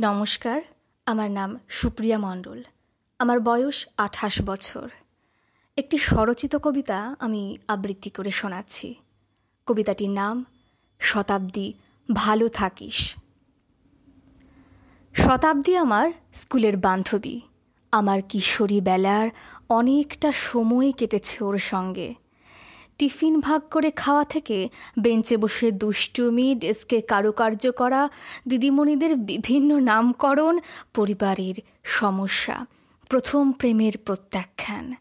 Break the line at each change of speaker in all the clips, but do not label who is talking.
নমস্কার, আমার নাম সুপ্রিয়া মণ্ডল। আমার বয়স আঠাশ বছর। একটি স্বরচিত কবিতা আমি আবৃত্তি করে শোনাচ্ছি। কবিতাটির নাম, শতাব্দী ভালো থাকিস। শতাব্দী আমার স্কুলের বান্ধবী। আমার কিশোরী বেলার অনেকটা সময় কেটেছে ওর সঙ্গে। টিফিন ভাগ করে খাওয়া থেকে বেঞ্চে বসে দুষ্টুমি, ডেস্কে কারুকার্য করা, দিদিমণিদের বিভিন্ন নামকরণ, পরিবারের সমস্যা, প্রথম প্রেমের প্রত্যাখ্যান।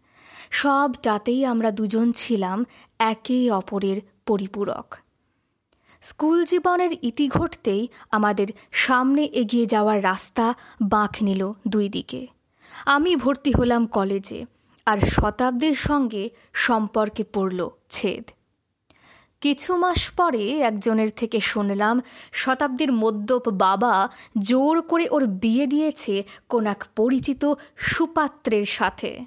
সবটাতেই আমরা দুজন ছিলাম একে অপরের পরিপূরক। স্কুল জীবনের ইতি ঘটতেই আমাদের সামনে এগিয়ে যাওয়ার রাস্তা বাঁক নিল দুই দিকে। আমি ভর্তি হলাম কলেজে। আর শতাব্দীর সঙ্গে সম্পর্কে পড়ল ছেদ। কিছু মাস পরে একজনের থেকে শুনলাম, শতাব্দীর মদ্যপ বাবা জোর করে ওর বিয়ে দিয়েছে কোন এক পরিচিত সুপাত্রের সাথে।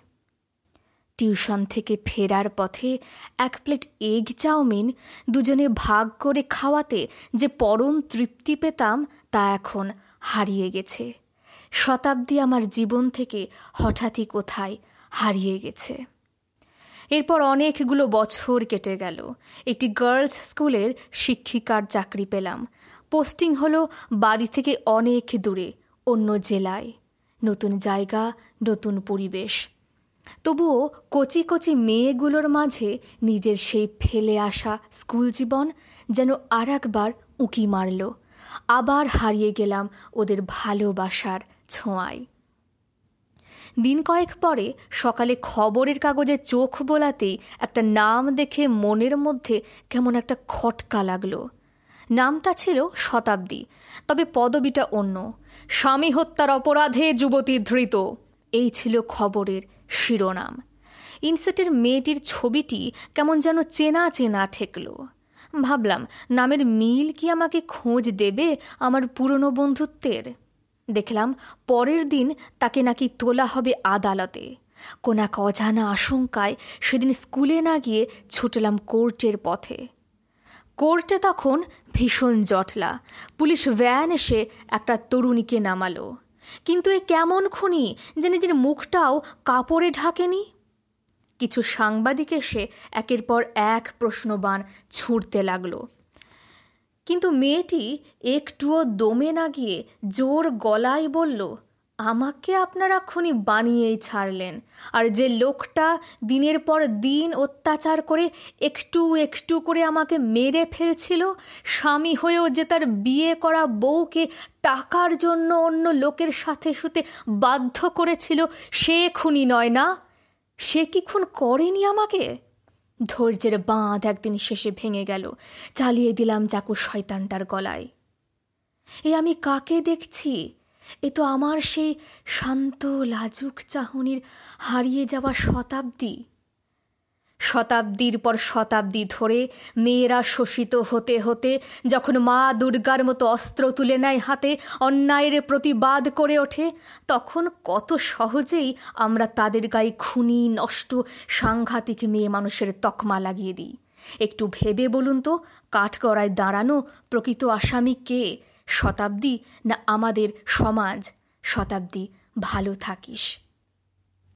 টিউশন থেকে ফেরার পথে এক প্লেট এগ চাউমিন দুজনে ভাগ করে খাওয়াতে যে পরম তৃপ্তি পেতাম, তা এখন হারিয়ে গেছে। শতাব্দী আমার জীবন থেকে হঠাৎই কোথায় হারিয়ে গেছে। এরপর অনেকগুলো বছর কেটে গেল। একটি গার্লস স্কুলের শিক্ষিকার চাকরি পেলাম। পোস্টিং হলো বাড়ি থেকে অনেক দূরে, অন্য জেলায়। নতুন জায়গা, নতুন পরিবেশ। তবুও কচি কচি মেয়েগুলোর মাঝে নিজের সেই ফেলে আসা স্কুল জীবন যেন আর একবার উঁকি মারল। আবার হারিয়ে গেলাম ওদের ভালোবাসার ছোঁয়ায়। দিন কয়েক পরে সকালে খবরের কাগজে চোখ বোলাতেই একটা নাম দেখে মনের মধ্যে কেমন একটা খটকা লাগল। নামটা ছিল শতাব্দী, তবে পদবিটা অন্য। স্বামী হত্যার অপরাধে যুবতী ধৃত। এই ছিল খবরের শিরোনাম। ইনসেটের মেয়েটির ছবিটি কেমন যেন চেনা চেনা ঠেকল। ভাবলাম, নামের মিল কি আমাকে খোঁজ দেবে আমার পুরনো বন্ধুত্বের? দেখলাম পরের দিন তাকে নাকি তোলা হবে আদালতে। কোন এক অজানা আশঙ্কায় সেদিন স্কুলে না গিয়ে ছুটলাম কোর্টের পথে। কোর্টে তখন ভীষণ জটলা। পুলিশ ভ্যান এসে একটা তরুণীকে নামালো। কিন্তু এ কেমন খুনি যে নিজের মুখটাও কাপড়ে ঢাকেনি? কিছু সাংবাদিক এসে একের পর এক প্রশ্নবান ছুটতে লাগল। কিন্তু মেয়েটি একটুও দমে না গিয়ে জোর গলায় বলল, আমাকে আপনারা খুনি বানিয়েই ছাড়লেন। আর যে লোকটা দিনের পর দিন অত্যাচার করে একটু একটু করে আমাকে মেরে ফেলছিল, স্বামী হয়েও যে তার বিয়ে করা বউকে টাকার জন্য অন্য লোকের সাথে শুতে বাধ্য করেছিল, সে খুনি নয় না? সে কি খুন করেনি আমাকে? ধৈর্যের বাঁধ একদিন শেষে ভেঙে গেল। চালিয়ে দিলাম চাকু শয়তানটার গলায়। এ আমি কাকে দেখছি? এ তো আমার সেই শান্ত, লাজুক চাহনির হারিয়ে যাওয়া শতাব্দী। শতাব্দীর পর শতাব্দী ধরে মেয়েরা শোষিত হতে হতে যখন মা দুর্গার মতো অস্ত্র তুলে নেয় হাতে, অন্যায়ের প্রতিবাদ করে ওঠে, তখন কত সহজেই আমরা তাদের গায়ে খুনি, নষ্ট, সাংঘাতিক মেয়ে মানুষের তকমা লাগিয়ে দিই। একটু ভেবে বলুন তো, কাঠগড়ায় দাঁড়ানো প্রকৃত আসামি কে? শতাব্দী না আমাদের সমাজ? শতাব্দী, ভালো থাকিস।